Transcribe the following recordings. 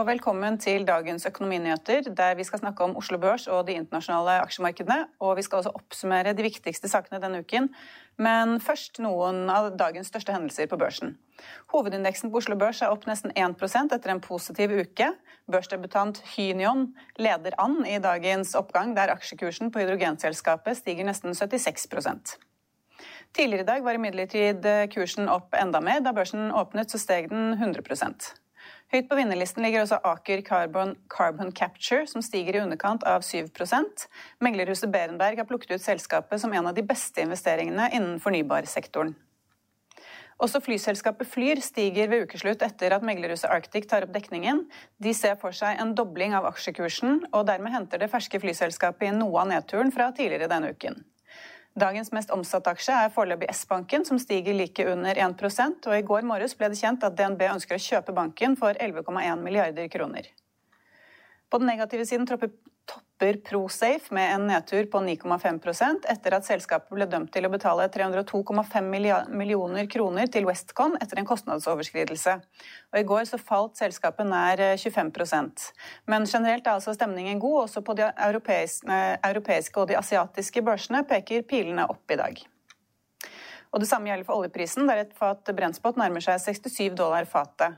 og velkommen til dagens økonominyheter, der vi skal snakke om Oslo Børs og de internasjonale aksjemarkedene. Og vi skal også oppsummere de viktigste sakene denne uken. Men først noen av dagens største hendelser på børsen. Hovedindeksen på Oslo Børs er opp nesten 1% etter en positiv uke. Børsdebutant Hynion leder an i dagens oppgang, der aksjekursen på hydrogenselskapet stiger nesten 76 Tidligere i dag var imidlertid kursen opp enda mer. Da børsen åpnet, så steg den 100 Høyt på vinnerlisten ligger også Aker Carbon, Carbon Capture, som stiger i underkant av 7% Meglerhuset Berenberg har plukket ut selskapet som en av de beste investeringene innen fornybarsektoren. Også flyselskapet Flyr stiger ved ukeslutt etter at meglerhuset Arctic tar opp dekningen. De ser for seg en dobling av aksjekursen, og dermed henter det ferske flyselskapet inn noe av nedturen fra tidligere denne uken. Dagens mest omsatte aksje er foreløpig S-banken, som stiger like under 1 og i går morges ble det kjent at DNB ønsker å kjøpe banken for 11,1 milliarder kroner. På den negative siden tropper topper Prosafe med en nedtur på 9,5% etter at selskapet ble dømt til å betale 302,5 millioner kroner til Westcon etter en kostnadsoverskridelse. Og I går så falt selskapet nær 25% Men generelt er altså stemningen god. Også på de europeiske og de asiatiske børsene peker pilene opp i dag. Og Det samme gjelder for oljeprisen, der et fat brennspott nærmer seg 67 dollar fatet.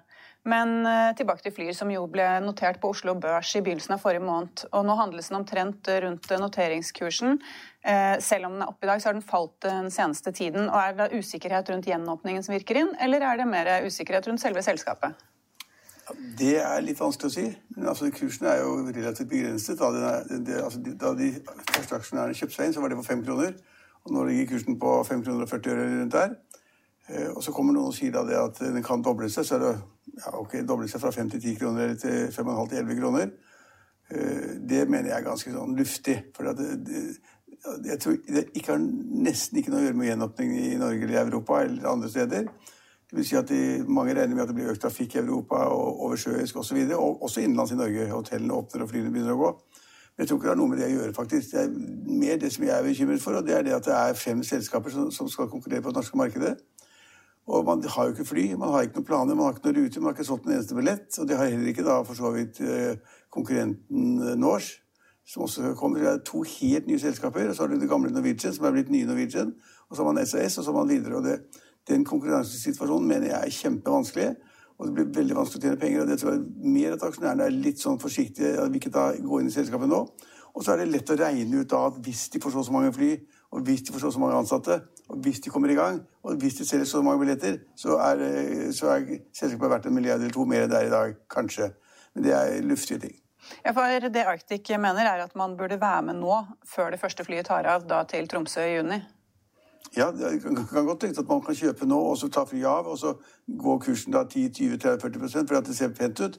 Men eh, tilbake til Flyr, som jo ble notert på Oslo Børs i begynnelsen av forrige måned. Og nå handles den omtrent rundt noteringskursen. Eh, selv om den er oppe i dag, så har den falt den seneste tiden. Og Er det usikkerhet rundt gjenåpningen som virker inn, eller er det mer usikkerhet rundt selve selskapet? Det er litt vanskelig å si. Men altså, kursen er jo relativt begrenset. Da, er, det, altså, da de første aksjonærene kjøpte seg inn, så var det på fem kroner. Og nå ligger kursen på 5 kroner og 40 øre rundt der. Eh, og så kommer noen og sier da det at den kan doble seg. Så er det ja, ok, doble seg fra 5 til 10 kroner eller til 5,5 til 11 kroner. Eh, det mener jeg er ganske sånn luftig. For det, det, jeg tror det ikke har nesten ikke noe å gjøre med gjenåpning i Norge eller i Europa eller andre steder. Det vil si at de, Mange regner med at det blir økt trafikk i Europa og oversjøisk osv. Og, og også innenlands i Norge. Hotellene åpner og flyene begynner å gå. Men jeg tror ikke det har noe med det å gjøre, faktisk. Det er mer det som jeg er bekymret for, og det er det at det er fem selskaper som, som skal konkurrere på det norske markedet. Og man har jo ikke fly, man har ikke noen planer, man har ikke noen ruter, man har ikke solgt en eneste billett. Og det har heller ikke da for så vidt eh, konkurrenten eh, Norse, som også kommer. Det er to helt nye selskaper. Og så har du det gamle Norwegian, som er blitt nye Norwegian. Og så har man SAS, og så har man videre. Og det, den konkurransesituasjonen mener jeg er kjempevanskelig. Og det blir veldig vanskelig å tjene penger. Og det tror jeg mer at aksjonærene er litt sånn forsiktige, at vi ikke da går inn i selskapet nå. Og så er det lett å regne ut da at hvis de får så, mange fly, og hvis de får så, mange ansatte, og hvis de kommer i gang, og hvis de selger så mange billetter, så er, så er selskapet verdt en milliard eller to mer enn det er i dag. Kanskje. Men det er luftige ting. Ja, for Det Arctic mener, er at man burde være med nå, før det første flyet tar av da til Tromsø i juni? Ja, det kan godt tenkes at man kan kjøpe nå og så ta flyet av, og så går kursen da 10-20-30-40% for at det ser pent ut.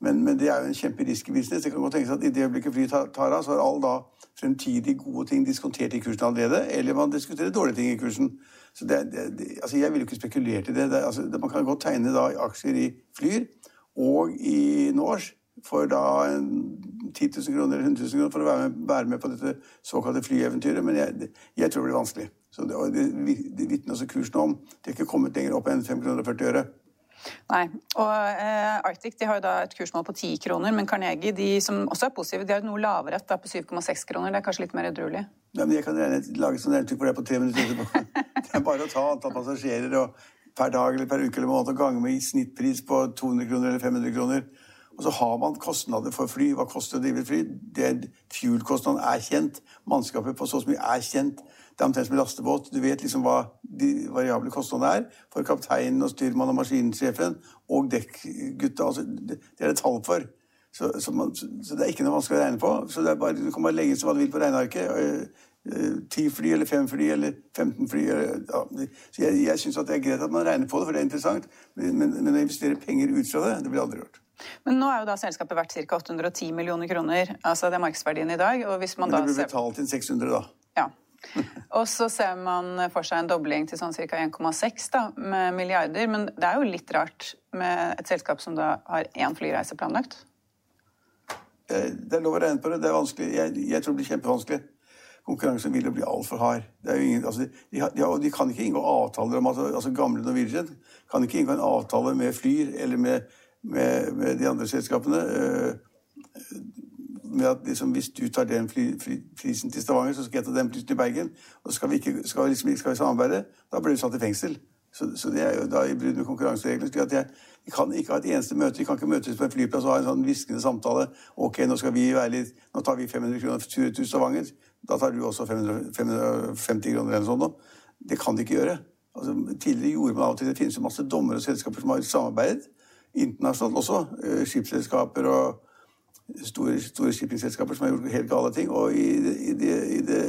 Men, men, det er jo en kjemperisky business. Det kan godt tenkes at I det øyeblikket flyet tar av, så er alle da fremtidig gode ting diskontert i kursen allerede. Eller man diskuterer dårlige ting i kursen. Så det, det, det, altså Jeg vil jo ikke spekulere i det. Altså, man kan godt tegne da aksjer i Flyr og i Norse for da 10 000 kroner eller 100 000 kroner for å være med, være med på dette såkalte flyeventyret. Men jeg, jeg, tror det blir vanskelig. Så det, det, det vitner også kursen om. Det har ikke kommet lenger opp enn 5 kroner og 40 øre. Nei. Og eh, Arctic de har jo da et kursmål på 10 kroner, men Carnegie, de som også er positive, de har et noe lavere da, på 7,6 kroner. Det er kanskje litt mer edruelig? Ja, men jeg kan lage sånn regnestykke for det på tre minutter etterpå. Det er bare å ta antall passasjerer og per dag eller per uke eller måned og gange med i snittpris på 200 kroner eller 500 kroner. Og så har man kostnader for fly. Hva koster det å drive et fly? Det Fuel-kostnaden er kjent. Mannskapet på så mye er kjent. Det er omtrent som en lastebåt. Du vet liksom hva de variable kostnadene er for kapteinen og styrmann og maskinsjefen og dekkgutta. Altså, det er det tall for. Så, så, man, så, det er ikke noe vanskelig å regne på. Så det er bare, Du kan bare legge inn hva du vil på regnearket. Eh, ti fly eller fem fly eller 15 fly. Eller, ja. Så jeg, jeg syns det er greit at man regner på det, for det er interessant. Men, men, men å investere penger ut fra det, det blir aldri gjort. Men nå er jo da selskapet verdt ca. 810 millioner kroner. altså Det er markedsverdien i dag. og hvis man men det blir betalt inn 600, da. Ja. Og så ser man for seg en dobling til sånn ca. 1,6 med milliarder. Men det er jo litt rart med et selskap som da har én flyreise planlagt. Eh, det er lov å regne på det. Det er vanskelig. Jeg, jeg tror det blir kjempevanskelig konkurransen vil jo bli altfor hard. Ingen, altså, de, de, de, kan ikke inngå avtaler om at altså Gamle Norwegian kan ikke inngå en avtale med Flyr eller med, med, med de andre selskapene. Med at liksom, Hvis du tar den fly, fly, prisen til Stavanger, så skal jeg ta den prisen til Bergen. Og skal vi ikke skal, liksom, skal vi samarbeide. Da blir du satt i fengsel. Så, så, det er jo da i brudd med konkurransereglene. At jeg, vi kan ikke ha et eneste møte. Vi kan ikke møtes på en flyplass og ha en sånn hviskende samtale. Ok, nå skal vi være litt, nå tar vi 500 kroner tur til Stavanger. Da tar du også 500, 550 kroner eller noe sånt. Da. Det kan de ikke gjøre. Altså, tidligere gjorde man av og til Det finnes jo masse dommer og selskaper som har samarbeidet. Internasjonalt også. Eh, skipsselskaper og store, store shippingselskaper som har gjort helt gale ting. Og i det, i, det, i det,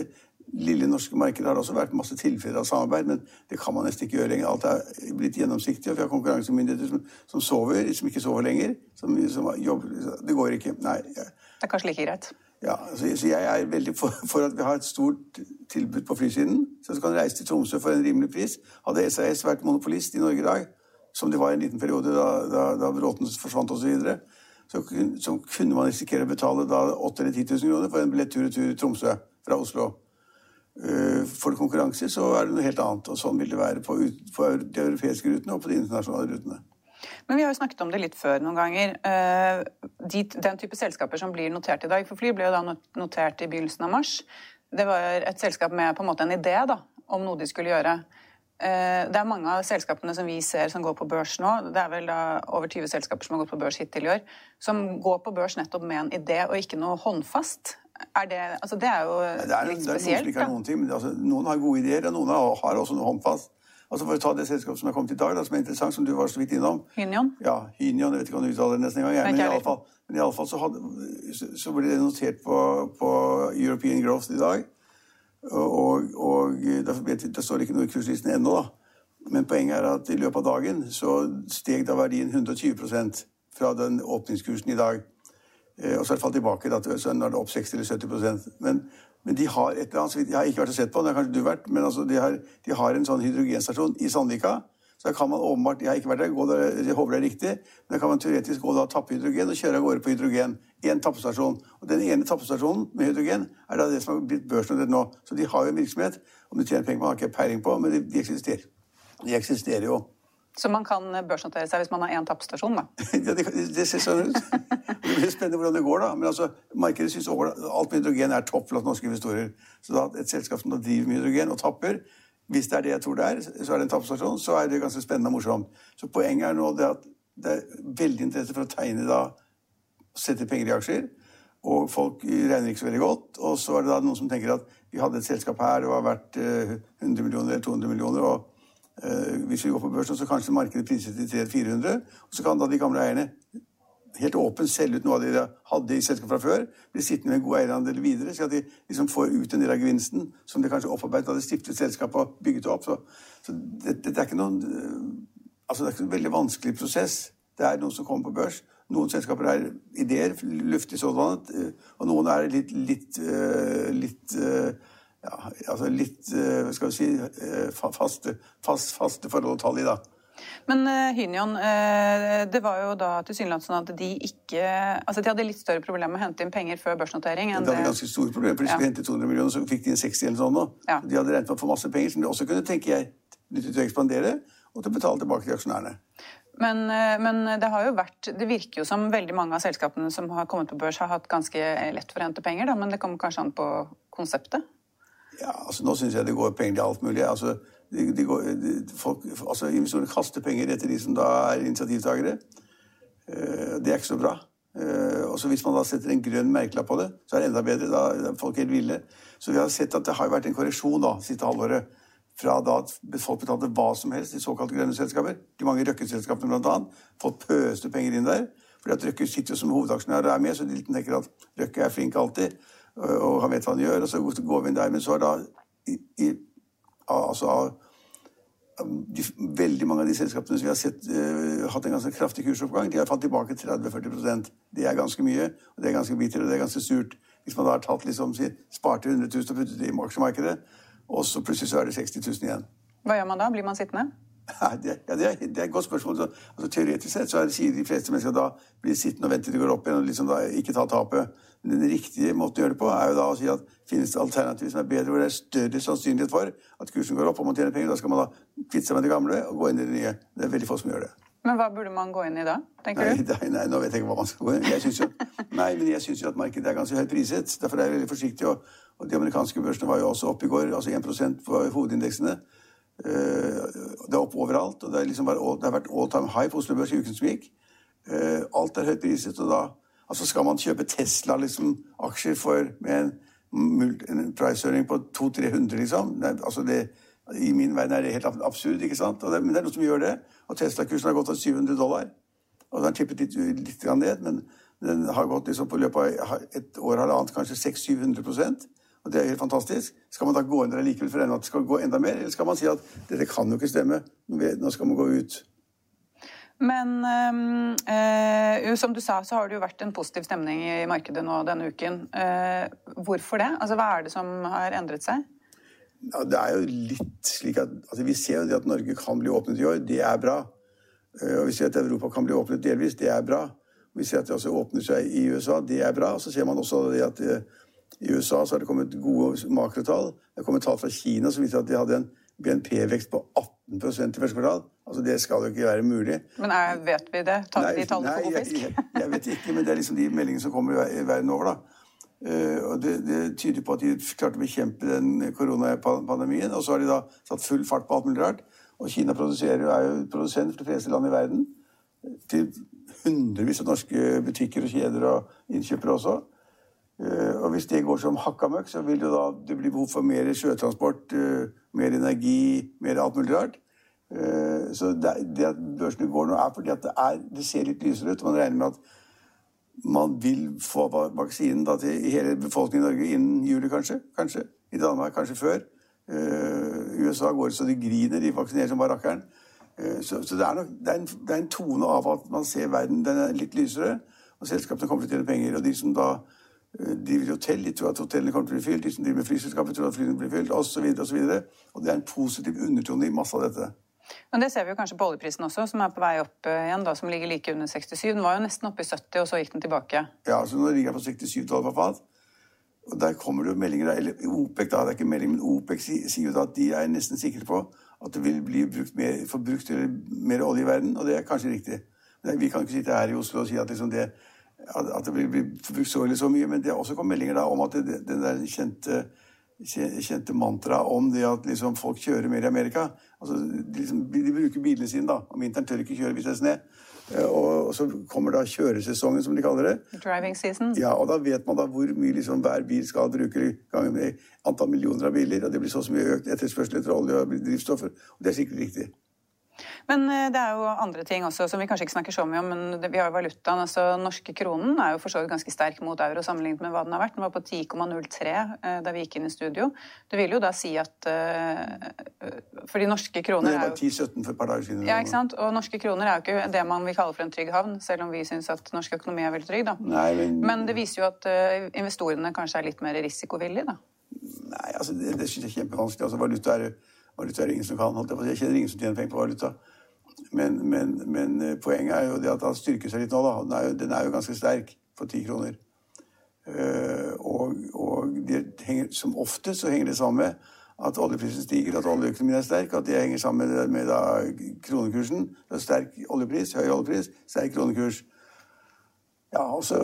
lille norske markedet har det også vært masse tilfeller av samarbeid, men det kan man nesten ikke gjøre lenger. Alt er blitt gjennomsiktig, og vi har konkurransemyndigheter som, som sover, som ikke sover lenger. Som, som jobber, det går ikke. Nei. Det er kanskje like greit? Ja, så, så jeg er veldig for, for, at vi har et stort tilbud på flysiden. Så du kan reise til Tromsø for en rimelig pris. Hadde SAS vært monopolist i Norge i dag, som det var i en liten periode da, da, da Bråten forsvant osv., så, kunne man risikere å betale da 8000 eller 10 000 kroner for en billett tur-retur Tromsø fra Oslo. Uh, for konkurranse så er det noe helt annet, og sånn vil det være på, på de europeiske rutene og på de internasjonale rutene. Men vi har jo snakket om det litt før noen ganger. Eh, de, den type selskaper som blir notert i dag, for fly ble jo da notert i begynnelsen av mars. Det var et selskap med på en måte en idé da, om noe de skulle gjøre. Eh, det er mange av selskapene som vi ser som går på børs nå, det er vel over 20 selskaper som har gått på børs hittil i år, som går på børs nettopp med en idé og ikke noe håndfast. Er det, altså det er jo det er, litt spesielt. Det er noen, noen, ting, men altså, noen har gode ideer, og noen har også noe håndfast. Altså For å ta det selskapet som er kommet i dag, da, som er interessant, som du var så vidt innom. Hynion? Ja, Hynion, jeg vet ikke om du uttaler det nesten engang. Ja, men iallfall i alle fall så, så ble det notert på, på, European Growth i dag. Og, og ble, det står ikke noe i kurslisten ennå, da. Men poenget er at i løpet av dagen så steg da verdien 120% fra den åpningskursen i dag. Eh, og så har det falt tilbake, da, så nå er det opp 60 eller 70% Men men de har et eller annet, jeg har ikke vært og sett på, det har kanskje du vært, men altså de, har, de har en sånn hydrogenstasjon i Sandvika. Så kan man åpenbart, Jeg har ikke vært der, gå der, jeg håper det er riktig, men da kan man teoretisk gå da og tappe hydrogen og kjøre av gårde på hydrogen. Én tappestasjon. Og den ene tappestasjonen med hydrogen er da det som har blitt børsnotert nå. Så de har jo en virksomhet. Om de tjener penger man har ikke peiling på, men de, de eksisterer. De eksisterer jo. Så man kan børsnotere seg hvis man har én tappestasjon, da? ja, det, det, ser sånn ut. Det blir spennende hvordan det går, da. Men altså, markedet syns alt med hydrogen er topp blant norske investorer. Så da et selskap som driver med hydrogen og tapper, hvis det er det jeg tror det er, så er det en tappestasjon, så er det ganske spennende og morsomt. Så poenget er nå det at det er veldig interesse for å tegne da Sette penger i aksjer. Og folk regner ikke så veldig godt. Og så er det da noen som tenker at vi hadde et selskap her, det var verdt 100 eh, millioner eller 200 millioner. og Eh, hvis vi går på børsen, så kanskje markedet priser til 300-400. Og så kan da de gamle eierne helt åpent selge ut noe av det de hadde i selskapet fra før. Bli sittende med en god eierandel videre, slik at de liksom får ut en del av gevinsten som de kanskje opparbeidet da de stiftet selskapet og bygget opp. Så, så dette det er ikke noen eh, altså det er ikke en veldig vanskelig prosess. Det er noen som kommer på børs. Noen selskaper er ideer, luftig sådan, eh, og noen er litt, litt, litt ja, altså litt hva skal vi si, faste, fast, faste forhold og tall i, da. Men uh, Hynion, uh, det var jo da tilsynelatende sånn at de ikke Altså de hadde litt større problemer med å hente inn penger før børsnotering. enn de hadde ganske store problemer, for de skulle ja. hente 200 millioner, så fikk de inn 60 eller sånn nå. Ja. De hadde regnet med å få masse penger som de også kunne, tenker jeg, nyttig til å ekspandere, og til å betale tilbake til aksjonærene. Men, men, det har jo vært Det virker jo som veldig mange av selskapene som har kommet på børs, har hatt ganske lett for å hente penger, da, men det kommer kanskje an på konseptet? Ja, altså Nå syns jeg det går penger til alt mulig. Altså, de, de går, de, folk, altså Investorene kaster penger etter de som da er initiativtakere. Uh, det er ikke så bra. Uh, og så Hvis man da setter en grønn merkelapp på det, så er det enda bedre. Da er helt ville. Så vi har sett at det har vært en korreksjon da, siste halvåret. Fra da at folk betalte hva som helst i såkalte grønne selskaper. De mange Røkke-selskapene bl.a. Fått pøste penger inn der. fordi at Røkke sitter jo som hovedaksjonær og er med, så de tenker at Røkke er flink alltid. Og han vet hva han gjør. Og så går vi inn der. Men så er da i, i, altså, de, veldig mange av de selskapene som vi har sett uh, hatt en ganske kraftig kursoppgang, de har falt tilbake 30-40% Det er ganske mye, og det er ganske bitter, og det er ganske surt. Hvis man da har tatt liksom, sparte 100 000 og puttet det i aksjemarkedet, og så plutselig så er det 60 000 igjen. Hva gjør man da? Blir man sittende? Ja, det, ja, det, er, det, er, et godt spørsmål. Altså, teoretisk sett så det, sier de fleste mennesker da blir sittende og vente til de går opp igjen, og liksom da ikke ta tapet. Men den riktige måten å gjøre det på er jo da å si at finnes det alternativer som er bedre, hvor det er større sannsynlighet for at kursen går opp og man tjener penger. Da skal man da kvitte seg med det gamle og gå inn i det nye. Det er veldig få som gjør det. Men hva burde man gå inn i da, tenker nei, du? Nei, nei, nå vet jeg ikke hva man skal gå inn i. Jeg jo, nei, men jeg syns jo at markedet er ganske høyt priset. Derfor er jeg veldig forsiktig. Og, og de amerikanske børsene var jo også oppe i går, altså 1 på hovedindeksene. Uh, det er opp overalt. og Det, liksom det har vært all time high på Oslo Børs i uken som gikk. Uh, alt er høyt priset. og da altså Skal man kjøpe Tesla-aksjer liksom, med en, en price-høring på 200-300, liksom? Det, altså det, I min verden er det helt absurd, ikke sant? Det, men det er noe som gjør det. Og Tesla-kursen har gått av 700 dollar. Og den har tippet litt, litt ned, men den har gått liksom på løpet av et år halvannet kanskje 600-700 og det er helt fantastisk. Skal man da gå inn der likevel for at det skal gå enda mer, eller skal man si at dette kan jo ikke stemme, nå skal man gå ut? Men øh, som du sa, så har det jo vært en positiv stemning i markedet nå denne uken. Uh, hvorfor det? Altså, Hva er det som har endret seg? Ja, det er jo litt slik at altså, Vi ser jo det at Norge kan bli åpnet i år. Det er bra. Uh, og vi ser at Europa kan bli åpnet delvis. Det er bra. Vi ser at det også åpner seg i USA. Det er bra. Og så ser man også det at i USA så har det kommet gode makrotall. Det har kommet tall fra Kina som viser at de hadde en BNP-vekst på 18% i første kvartal. Altså, Det skal jo ikke være mulig. Men er, vet vi det? Tar nei, de tallene god fisk? Jeg, jeg, jeg, vet ikke, men det er liksom de meldingene som kommer i verden over. da. Uh, og det, det, tyder på at de klarte å bekjempe den koronapandemien. Og så har de da satt full fart på alt mulig rart. Og Kina produserer, er jo produsent for de fleste land i verden. Til hundrevis av norske butikker og kjeder og innkjøpere også. Uh, og hvis det går som hakka møkk, så vil det da det bli behov for mer sjøtransport, uh, mer energi, mer alt mulig rart. Uh, så det, det, at børsene går nå, er fordi det, er, det ser litt lysere ut. Man regner med at man vil få vaksinen til hele befolkningen i Norge innen juli, kanskje. kanskje. I Danmark kanskje før. USA går så de griner. De vaksinerer som bare rakkeren. Så, så det, er nok, det, er en, det, er en, tone av at man ser verden den er litt lysere, og selskapene kommer til å tjene penger. Og de som da Eh, driver hotell, de tror at hotellene kommer til å bli fylt. De som driver med flyselskaper, tror at flyene blir fylt, osv. Videre, og, og det er en positiv undertone i masse av dette. Men det ser vi jo kanskje på oljeprisen også, som er på vei opp eh, igjen, da, som ligger like under 67. Den var jo nesten oppe i 70, og så gikk den tilbake. Ja, så nå ligger den på 67 dollar per fat. Og der kommer det jo meldinger, eller OPEC da, det er ikke melding, men OPEC sier jo da at de er nesten sikre på at det vil bli brukt mer, forbrukt mer olje i verden, og det er kanskje riktig. Men vi kan ikke sitte her i Oslo og si at liksom det at det blir brukt så eller så mye. Men det har også kommet meldinger om at det, den der kjente, kjente mantraet om det at liksom folk kjører mer i Amerika altså de, liksom, de bruker bilene sine da. Om vinteren tør ikke kjøre hvis det er snø. Eh, og så kommer da kjøresesongen, som de kaller det. Driving season. Ja, og da vet man da hvor mye liksom hver bil skal bruke ganger med antall millioner av biler. Og det blir så mye økt etterspørsel etter olje og drivstoffer. Og det er sikkert riktig. Men eh, det er jo andre ting også som vi kanskje ikke snakker så mye om. men Vi har jo valutaen. altså Norske kronen er jo for så vidt ganske sterk mot euro sammenlignet med hva den har vært. Den var på 10,03 eh, da vi gikk inn i studio. Det vil jo da si at uh, For de norske kroner er jo Det var 10-17 for et par dager siden. Ja, ikke sant? Og norske kroner er jo ikke det man vil kalle for en trygg havn, selv om vi syns at norsk økonomi er veldig trygg. da. Nei, men... men det viser jo at investorene kanskje er litt mer risikovillige, da. Nei, altså det, det synes jeg er kjempevanskelig. Altså Valuta er, valuta er ingen som kan. Jeg kjenner ingen som tjener penger på valuta. Men, men, men, eh, poenget er jo det at han styrker seg litt nå. da. Den er jo, den er jo ganske sterk for ti kroner. Uh, og, og henger, som ofte så henger det sammen med at oljeprisen stiger, at oljeøkonomien er sterk. At det henger sammen med, med da, kronekursen. Det er sterk oljepris, høy oljepris, sterk kronekurs. Ja, også,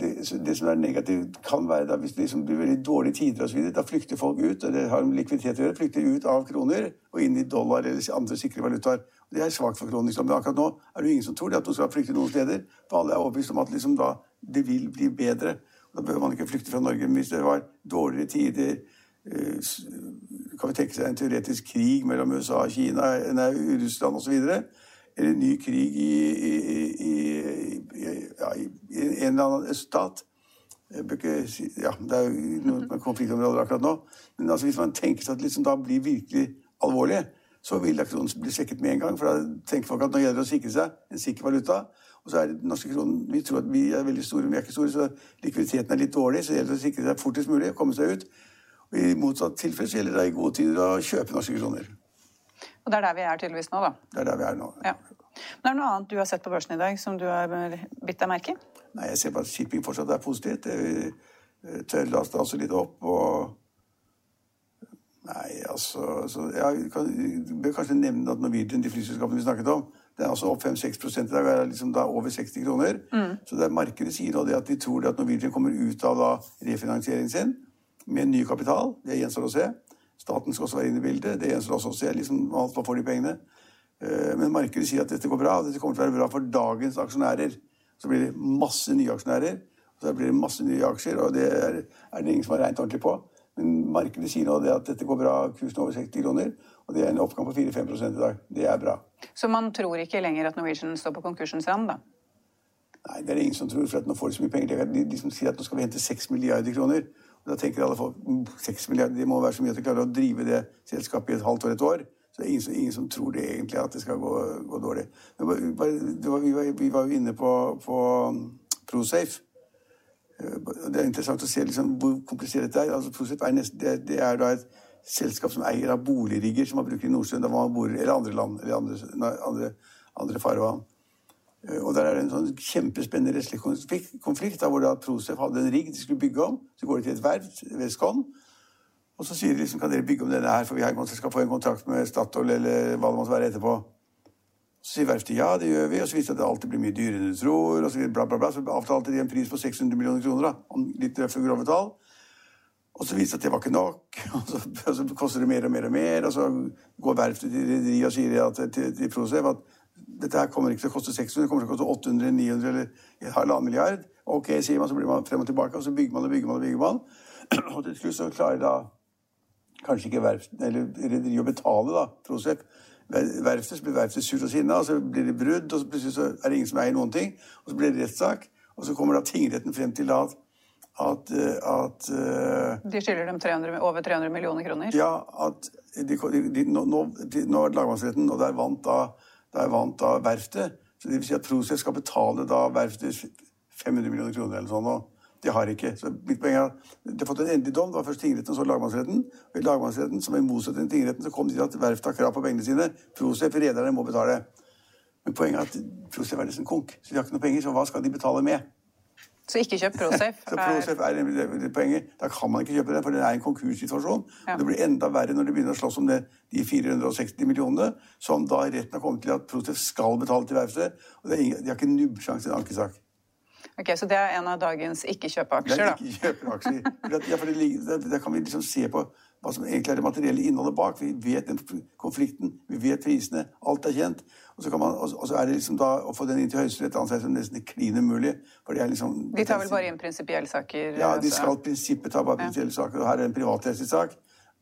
det, det, som er negativt, kan være da, hvis det liksom blir veldig dårlige tider osv. Da flykter folk ut, og det har med likviditet å gjøre, flykter ut av kroner og inn i dollar eller andre sikre valutaer. Og Det er svakt for kronen. Liksom. Men akkurat nå er det jo ingen som tror det at noen skal flykte noen steder. For alle er overbevist om at liksom, da, det vil bli bedre. Og da behøver man ikke flykte fra Norge. Men hvis det var dårligere tider eh, kan vi tenke seg en teoretisk krig mellom USA, og Kina, nei, Russland osv eller ny krig i, i, i, ja, i, en eller annen øststat. Ja, det er jo noen konfliktområder akkurat nå. Men altså, hvis man tenker seg at liksom da blir virkelig alvorlig, så vil da kronen bli svekket med en gang. For da tenker folk at nå gjelder det å sikre seg en sikker valuta. Og så er det norske kronen Vi tror at vi er veldig store, men vi er ikke store, så likviditeten er litt dårlig. Så det gjelder å sikre seg fortest mulig, komme seg ut. Og I motsatt tilfelle så gjelder det i gode tider å kjøpe norske kroner. Og det er der vi er tydeligvis nå, da. Det er der vi er nå. Ja. Men er det noe annet du har sett på børsen i dag som du har bitt deg merke i? Nei, jeg ser bare at shipping fortsatt er positivt. Eh, Tørrlast er også litt opp, og Nei, altså, altså Jeg kan, bør kanskje nevne at Norwegian, de flyselskapene vi snakket om, den er altså opp 5-6% i dag. er liksom da over 60 kroner. Mm. Så det er markedet sier nå det at de tror det at Norwegian kommer ut av da refinansieringen sin med ny kapital. Det gjenstår å se. Staten skal også være inne i bildet. Det gjenstår også å se liksom, alt man får de pengene. Eh, men markedet sier at dette går bra, og dette kommer til å være bra for dagens aksjonærer. Så blir det masse nye aksjonærer, og så blir det masse nye aksjer, og det er, er det ingen som har regnet ordentlig på. Men markedet sier nå at dette går bra, kursen over 60 kroner, og det er en oppgang på 4-5 i dag. Det er bra. Så man tror ikke lenger at Norwegian står på konkursens rand, da? Nei, det er det ingen som tror, for nå får de så mye penger. De, de som sier at nå skal vi hente 6 milliarder kroner. Da tenker alle folk 6 milliarder, det må være så mye at de klarer å drive det selskapet i et halvt år, et år. Så det er ingen, ingen som tror det egentlig, at det skal gå, gå dårlig. Var, var, vi, var, vi, var, jo inne på, på um, ProSafe. Eh, det er interessant å se liksom, hvor komplisert dette er. Altså, ProSafe er, nesten, det, det er da et selskap som eier av boligrigger som man bruker i Nordsjøen, eller andre land, eller andre, andre, andre farvann. Eh, og der er det en sånn kjempespennende rettslig konflikt, der hvor da Prosef hadde en rigg de skulle bygge om. Så går de til et verft ved Skån, og så sier de liksom, kan dere bygge om denne her, for vi skal få en kontrakt med Statoil eller hva det måtte være etterpå. Så sier verftet ja, det gjør vi, og så viser det at det alltid blir mye dyrere enn du tror. og Så bla, bla, bla. Så avtalte de en pris på 600 millioner kroner, da, om litt røffe, grove tall. Og så viser det at det var ikke nok, og så, og så koster det mer og mer og mer. Og så går verftet til rederiet og sier at, til, til Prosef at dette her kommer ikke til å koste 600, det kommer til å koste 800, 900 eller halvannen milliard. Ok, sier man, så blir man frem og tilbake, og så bygger man og bygger man. Og bygger man. Og til slutt så klarer da kanskje ikke rederiet å betale, da, Prosep. Verftet, så blir verftet surt og sinna, og så blir det brudd, og så plutselig så er det ingen som eier noen ting. Og så blir det rettssak, og så kommer da tingretten frem til at at, at uh, De skylder dem 300, over 300 millioner kroner? Ja, at de, de, de, nå, nå, nå det lagmannsretten, og der vant da der vant da verftet. Så det vil si at Prosess skal betale da verftet 500 millioner kroner eller sånn. og de har ikke. Så mitt poeng er at De har fått en endelig dom. Det var først tingretten så lagmannsretten. Og I lagmannsretten, som er motsetning til tingretten, så kom de til at verftet har krav på pengene sine. Prosef, rederne, må betale. Men poenget er at Prosef er nesten konk, så de har ikke noe penger. Så hva skal de betale med? Så ikke kjøp Prosafe? så Prosafe er det, det poenget. Da kan man ikke kjøpe det, for det er en konkurssituasjon. Ja. Det blir enda verre når de begynner å slåss om det, de 460 millionene, som da retten har kommet til at Prosafe skal betale til verftet. Og det er ingen, de har ikke nubbsjanse i en ankesak. Ok, Så det er en av dagens ikke-kjøpe-aksjer, da? Det er ikke-kjøpe-aksjer. ja, for det, det, kan vi liksom se på hva som egentlig er det materielle innholdet bak. Vi vet den konflikten, vi vet prisene, alt er kjent. Og så, man, og så er det liksom da å få den inn til Høyesterett anser som nesten klin umulig. For det er liksom, de tar vel bare inn prinsipielle saker? Ja, de skal i prinsippet ta bare prinsipielle saker. Og her er en privatrettslig sak.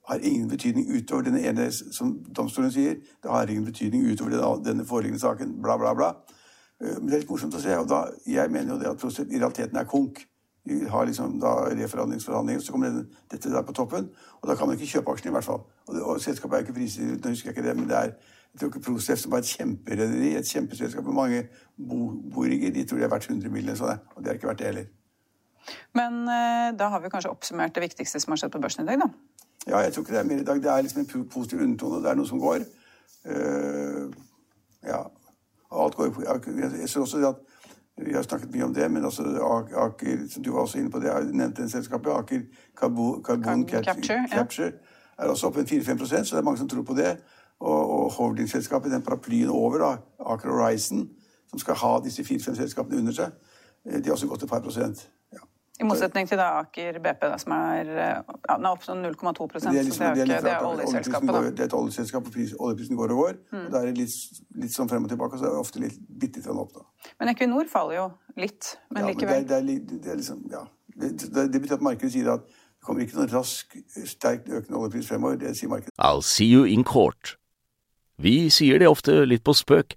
Har ingen betydning utover denne ene, som domstolen sier. Det har ingen betydning utover denne, denne foreliggende saken. Bla, bla, bla. Eh, men det er litt morsomt å se. og da, Jeg mener jo det at i realiteten er konk. Vi har liksom da reforhandlingsforhandlinger, så kommer dette der på toppen. Og da kan man ikke kjøpe aksjene, i hvert fall. Og, det, og selskapet er ikke prisgitt, nå husker jeg ikke det, men det er jeg tror ikke Prosef, som var et kjemperederi, et kjempeselskap med mange boringer, de tror de er verdt 100 mill. Sånn, og det har ikke vært det heller. Men eh, da har vi kanskje oppsummert det viktigste som har skjedd på børsen i dag, da? Ja, jeg tror ikke det er mer i dag. Det er liksom en positiv undertone. Det er noe som går. Uh, ja. Alt går Jeg, ser også at vi har snakket mye om det, men også Aker, som du var også inne på, det, jeg nevnte en selskapet, Aker Carbon, Carbon Capture, Capture ja. er også oppe en 4-5 så det er mange som tror på det. Og, og holdingselskapet, den paraplyen over, da, Aker Horizon, som skal ha disse fire-fem selskapene under seg, De har også gått et par prosent. I motsetning til da Aker BP, da, som er, ja, den er opp sånn 0,2 så det er, liksom, det er, ikke, det er oljeselskapet. Går, det er et oljeselskap, og pris, oljeprisen går og går. Mm. og Da er det litt, litt sånn frem og tilbake, og så er det ofte litt bitte litt opp. da. Men Equinor faller jo litt, men ja, likevel. Men det, er, det, er, liksom, ja. Det, betyr at markedet sier at det kommer ikke noen rask, sterkt økende oljepris fremover. Det sier markedet. I'll see you in court. Vi sier det ofte litt på spøk,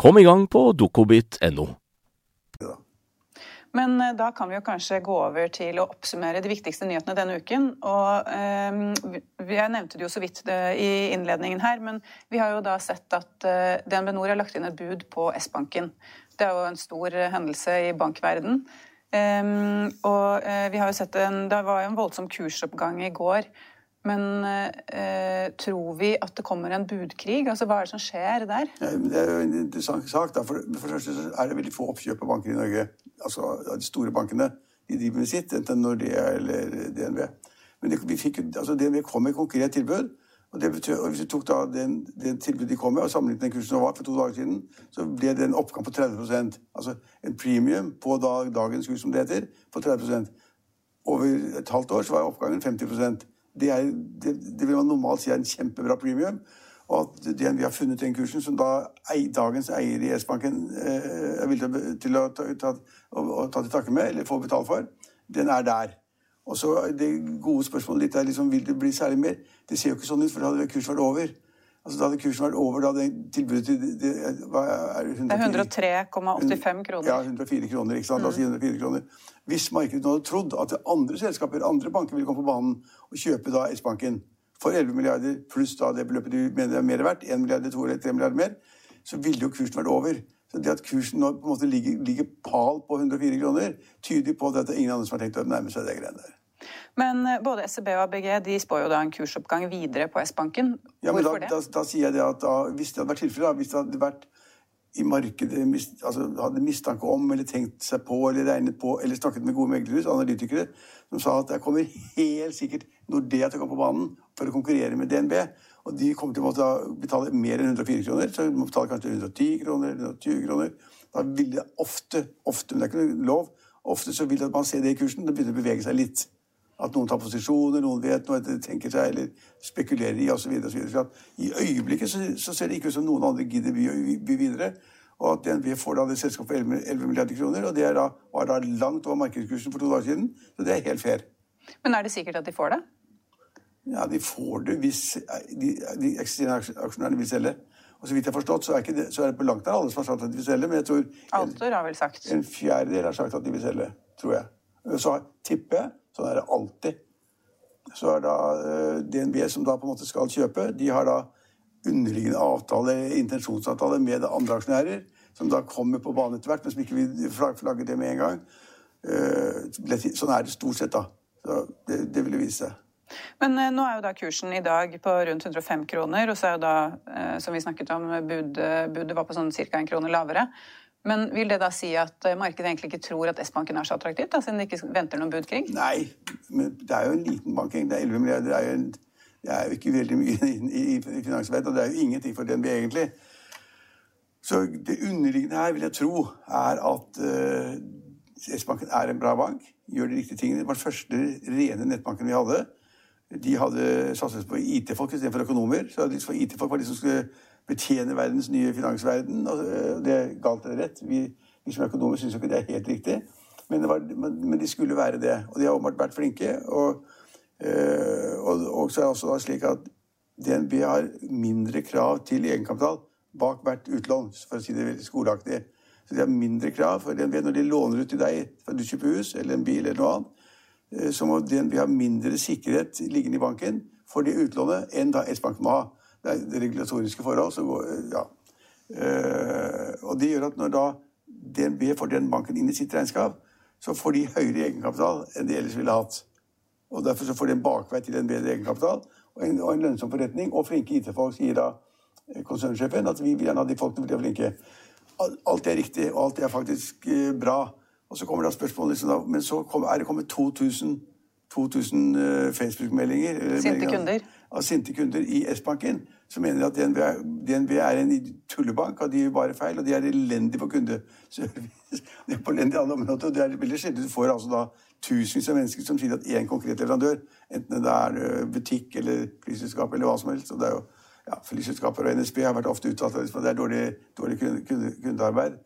Kom i gang på dokobit.no. Men eh, da kan vi jo kanskje gå over til å oppsummere de viktigste nyhetene denne uken. Og eh, Jeg nevnte det jo så vidt eh, i innledningen her, men vi har jo da sett at eh, DNB Nor har lagt inn et bud på S-banken. Det er jo en stor hendelse i bankverden. Eh, og eh, vi har jo sett en, Det var jo en voldsom kursoppgang i går men eh, tror vi at det kommer en budkrig? Altså, Hva er det som skjer der? Det er jo en interessant sak. Da. For, for det første er det veldig få oppkjøp av banker i Norge. Altså De store bankene de driver med sitt, enten Nordea eller DNB. Men det, vi fikk, altså, DNB kom med et konkret tilbud. Og, betyr, og Hvis du tok da den, den tilbudet de kom med, og sammenlignet den kursen som var for to dager siden, så ble det en oppgang på 30% Altså en premium på dag, dagens kurs, som det heter, på 30 Over et halvt år så var oppgangen 50 det, er, det, det, vil man normalt si er en kjempebra premium. Og at vi har funnet den kursen, som da dagens eier i S-banken eh, er villig til å ta, ta, å, ta til takke med, eller få betalt for, den er der. Og så Det gode spørsmålet ditt er liksom, vil det bli særlig mer. Det ser jo ikke sånn ut, for da hadde kursen vært over. Altså, da hadde kursen vært over da hadde tilbudet til det, er det, 103,85 kroner. Ja, 104 kroner. ikke sant? Mm. Altså 104 kroner. Hvis markedet nå hadde trodd at andre selskaper, andre banker, ville komme på banen og kjøpe da S-banken for 11 milliarder pluss da det beløpet du mener er mer verdt, 1 milliard, 2 eller 3 milliarder mer, så ville jo kursen vært over. Så det at kursen nå på en måte ligger, ligger pal på 104 kroner, tyder på at det er ingen andre som har tenkt å nærme seg det greiene der. Men eh, både SEB og ABG de spår jo da en kursoppgang videre på S-banken. Ja, men da, da, da, sier jeg det at da, hvis det hadde vært tilfellet, hvis det hadde vært i markedet altså, hadde mistanke om eller tenkt seg på eller regnet på eller snakket med gode meglere, analytikere, som sa at det kommer helt sikkert Nordea til å komme på banen for å konkurrere med DNB. Og de kommer til å måtte betale mer enn 104 kroner, så de må betale kanskje 110 kroner eller 120 kroner. Da vil det ofte, ofte, men det er ikke noe lov, ofte så vil at man se det i kursen. Det begynner å bevege seg litt. At noen tar posisjoner, noen vet noe, tenker seg eller spekulerer i osv. I øyeblikket så, så, ser det ikke ut som noen andre gidder by, by videre. Og at DNB får da det selskapet for 11, 11 milliarder kroner, og det da, var da langt over markedskursen for to dager siden. Så det er helt fair. Men er det sikkert at de får det? Ja, de får det hvis de, de eksisterende aksjonærene vil selge. Og så vidt jeg har forstått, så er, det, så er det på langt nær alle som har sagt at de vil selge. Men jeg tror Altor har vel sagt. en fjerdedel har sagt at de vil selge, tror jeg. Så tipper jeg Sånn er det alltid. Så er da eh, DNB, som da på en måte skal kjøpe, de har da underliggende avtale, intensjonsavtale med andre aksjonærer, som da kommer på banen etter hvert, men som ikke vil flagge det med en gang. Eh, sånn er det stort sett, da. Så det, det ville vise seg. Men eh, nå er jo da kursen i dag på rundt 105 kroner, og så er jo da, som vi snakket om, budet bud var på sånn ca. en krone lavere. Men vil det da si at eh, markedet egentlig ikke tror at S-banken er så attraktivt, da, siden de ikke venter noen budkrig? Nei, men det er jo en liten bank. Det er 11 milliarder. Det er jo, en, det er jo ikke veldig mye i, i finansverden, og det er jo ingenting for DNB, egentlig. Så det underliggende her, vil jeg tro, er at uh, S-banken er en bra bank. Gjør de riktige tingene. Det var den første rene nettbanken vi hadde. De hadde satset på IT-folk istedenfor økonomer. Så IT-folk var de som skulle betjene verdens nye finansverden. og Det er galt eller rett. Vi, vi som økonomer syns ikke det er helt riktig. Men, var, men, de skulle være det. Og de har åpenbart vært flinke. Og, øh, og, og, så er det også slik at DNB har mindre krav til egenkapital bak hvert utlån, for å si det veldig skoleaktig. Så de har mindre krav. For DNB, når de låner ut til deg for du kjøper hus eller en bil, eller noe annet, øh, så må DNB ha mindre sikkerhet liggende i banken for det utlånet enn da S-banken må ha. Det er regulatoriske forhold. Så går, ja. Uh, og det gjør at når da DNB får den banken inn i sitt regnskap, så får de høyere egenkapital enn de ellers ville hatt. Og Derfor så får de en bakvei til en bedre egenkapital og en, og en lønnsom forretning. Og flinke IT-folk sier da eh, konsernsjefen at vi vil gjerne ha de folkene blir flinke. Alt er riktig, og alt er faktisk uh, bra. Og så kommer da spørsmålet liksom da, Men så er det kommet 2000, 2000 uh, Facebook-meldinger. Sinte kunder? Av sinte kunder i S-banken som mener at DNB, DNB, er en tullebank, og de gjør bare feil, og de er elendige på kundeservice. Er det er veldig sjelden du får altså da tusenvis av mennesker som sier at én konkret leverandør, enten det er eh, butikk eller flyselskap eller hva som helst. og det er jo ja, Flyselskaper og NSB har vært ofte uttalt at det er dårlig, dårlig kunde, kundearbeid.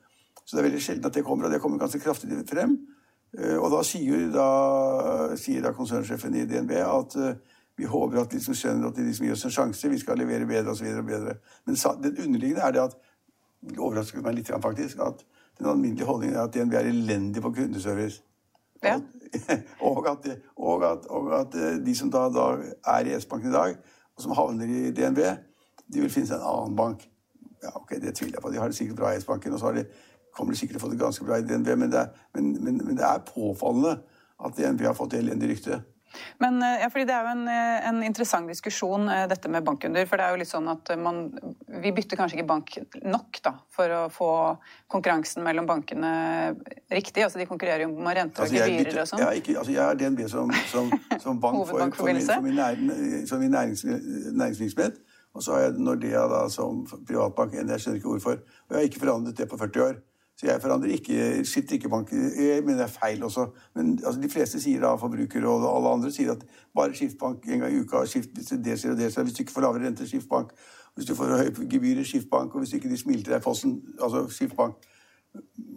Så det er veldig sjelden at det kommer, og det kommer ganske kraftig frem. Eh, og da sier, da, sier da konsernsjefen i DNB at eh, vi håper at de som skjønner at de liksom gir oss en sjanse, vi skal levere bedre bedre. Men den underliggende er det at det overrasker meg litt faktisk, at den alminnelige holdningen er at DNB er elendig på kundeservice. Ja. Og, at, og, at, og, at, eh, de som da, da er i S-banken i dag, og som havner i DNB, de vil finne seg en annen bank. Ja, ok, Det tviler jeg på. De har det sikkert bra i S-banken, og så de, kommer de sikkert til å få det ganske bra i DNB, men det, er, men, men, men det er påfallende at DNB har fått elendig rykte. Men, eh, ja, fordi Det er jo en, eh, en, interessant diskusjon, eh, dette med bankkunder. for det er jo litt sånn at man, Vi bytter kanskje ikke bank nok da, for å få konkurransen mellom bankene riktig. altså De konkurrerer jo med renter og altså, gebyrer og sånn. Jeg, altså, jeg er DNB som, som, som bank for, for, min, for min, næring, som min nærings, næringsvirksomhet. Og så har jeg Nordea da, som privatbank. Jeg skjønner ikke hvorfor. Og jeg har ikke forandret det på 40 år. Så jeg forandrer ikke sitt drikkebank. Jeg mener det er feil også. Men altså, de fleste sier da, forbrukere og alle andre sier at bare skift bank en gang i uka. Skift hvis det skjer og det. Hvis du ikke får lavere rente, skift bank. Hvis du får høye gebyrer, skift bank. Og hvis ikke de smiler deg fossen, altså skift bank.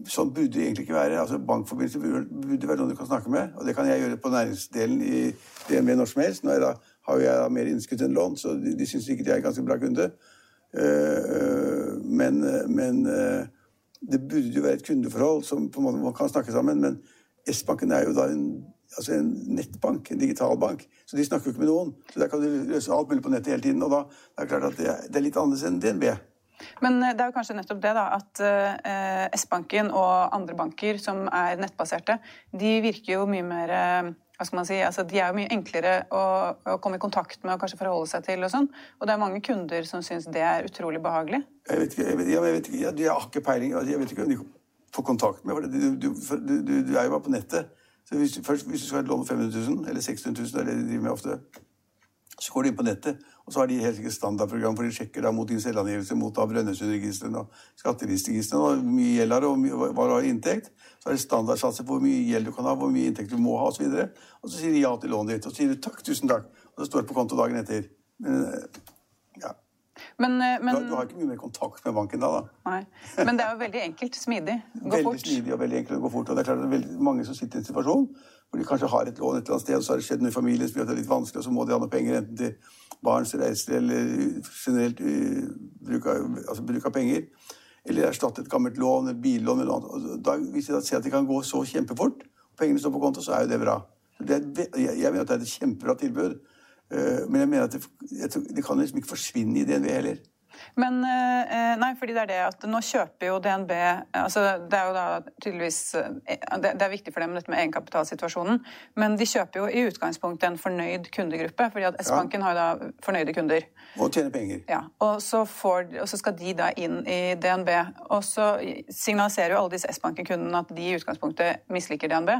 Sånn burde det egentlig ikke være. Altså Bankforbindelse burde være noen du kan snakke med. Og det kan jeg gjøre på næringsdelen i DNB når som helst. Nå er da, har jeg da mer innskudd enn lån, så de, de syns sikkert jeg er en ganske bra kunde. Uh, men, men uh, det burde jo være et kundeforhold som på en måte man kan snakke sammen. Men S-banken er jo da en, altså en, nettbank, en digital bank. Så de snakker jo ikke med noen. Så der kan du løse alt mulig på nettet hele tiden. Og da det er klart at det er, det er litt annerledes enn DNB. Men eh, det er jo kanskje nettopp det, da, at eh, S-banken og andre banker som er nettbaserte, de virker jo mye mer eh, hva skal man si, altså De er jo mye enklere å, å, komme i kontakt med og kanskje forholde seg til. Og sånn, og det er mange kunder som syns det er utrolig behagelig. Jeg vet ikke, jeg vet, jeg vet ikke, jeg, har ikke peiling. Altså, jeg vet ikke om de får kontakt med du, du, du, du, er jo bare på nettet. Så hvis, først, hvis du skal på 500 000 eller 600 000, det er det de driver med ofte, så går du inn på nettet, og så har de helt standardprogram for de sjekker da mot din selvangivelse, mot Brønnøysundregistrene og skatteregistrene, hvor mye gjeld har og mye, hva har inntekt. Så er det standardsatser på hvor mye gjeld du kan ha, hvor mye inntekt du må ha, osv. Og, og så sier de ja til lånet ditt, og så sier du takk, tusen takk, og så står det på konto dagen etter. Men, ja. Men, eh, men... Du, du, har ikke mye mer kontakt med banken da, da. Nei. Men det er jo veldig enkelt. Smidig. Gå veldig fort. Smidig og veldig enkelt å gå fort. Og det er klart at det er mange som sitter i en situasjon hvor de kanskje har et lån et eller annet sted, og så har det skjedd noe i familien som gjør det litt vanskelig, og så må de ha noe penger enten til barns reiser eller generelt uh, bruk, av, altså bruk av penger. Eller erstatte et gammelt lån, et billån eller noe annet. Da, hvis de ser at det kan gå så kjempefort, og pengene står på konto, så er jo det bra. Det er, jeg, jeg, mener at det er et kjempebra tilbud. Uh, men jeg mener at det, jeg, det kan liksom ikke forsvinne i DNV heller. Men eh, nei, fordi det er det at nå kjøper jo DNB altså Det er jo da tydeligvis eh, Det er viktig for dem dette med egenkapitalsituasjonen, men de kjøper jo i utgangspunktet en fornøyd kundegruppe, fordi at S-banken ja. har da fornøyde kunder. Og tjener penger. Ja, og så, får, og så, skal de da inn i DNB. Og så signaliserer jo alle disse S-banken-kundene at de i utgangspunktet misliker DNB.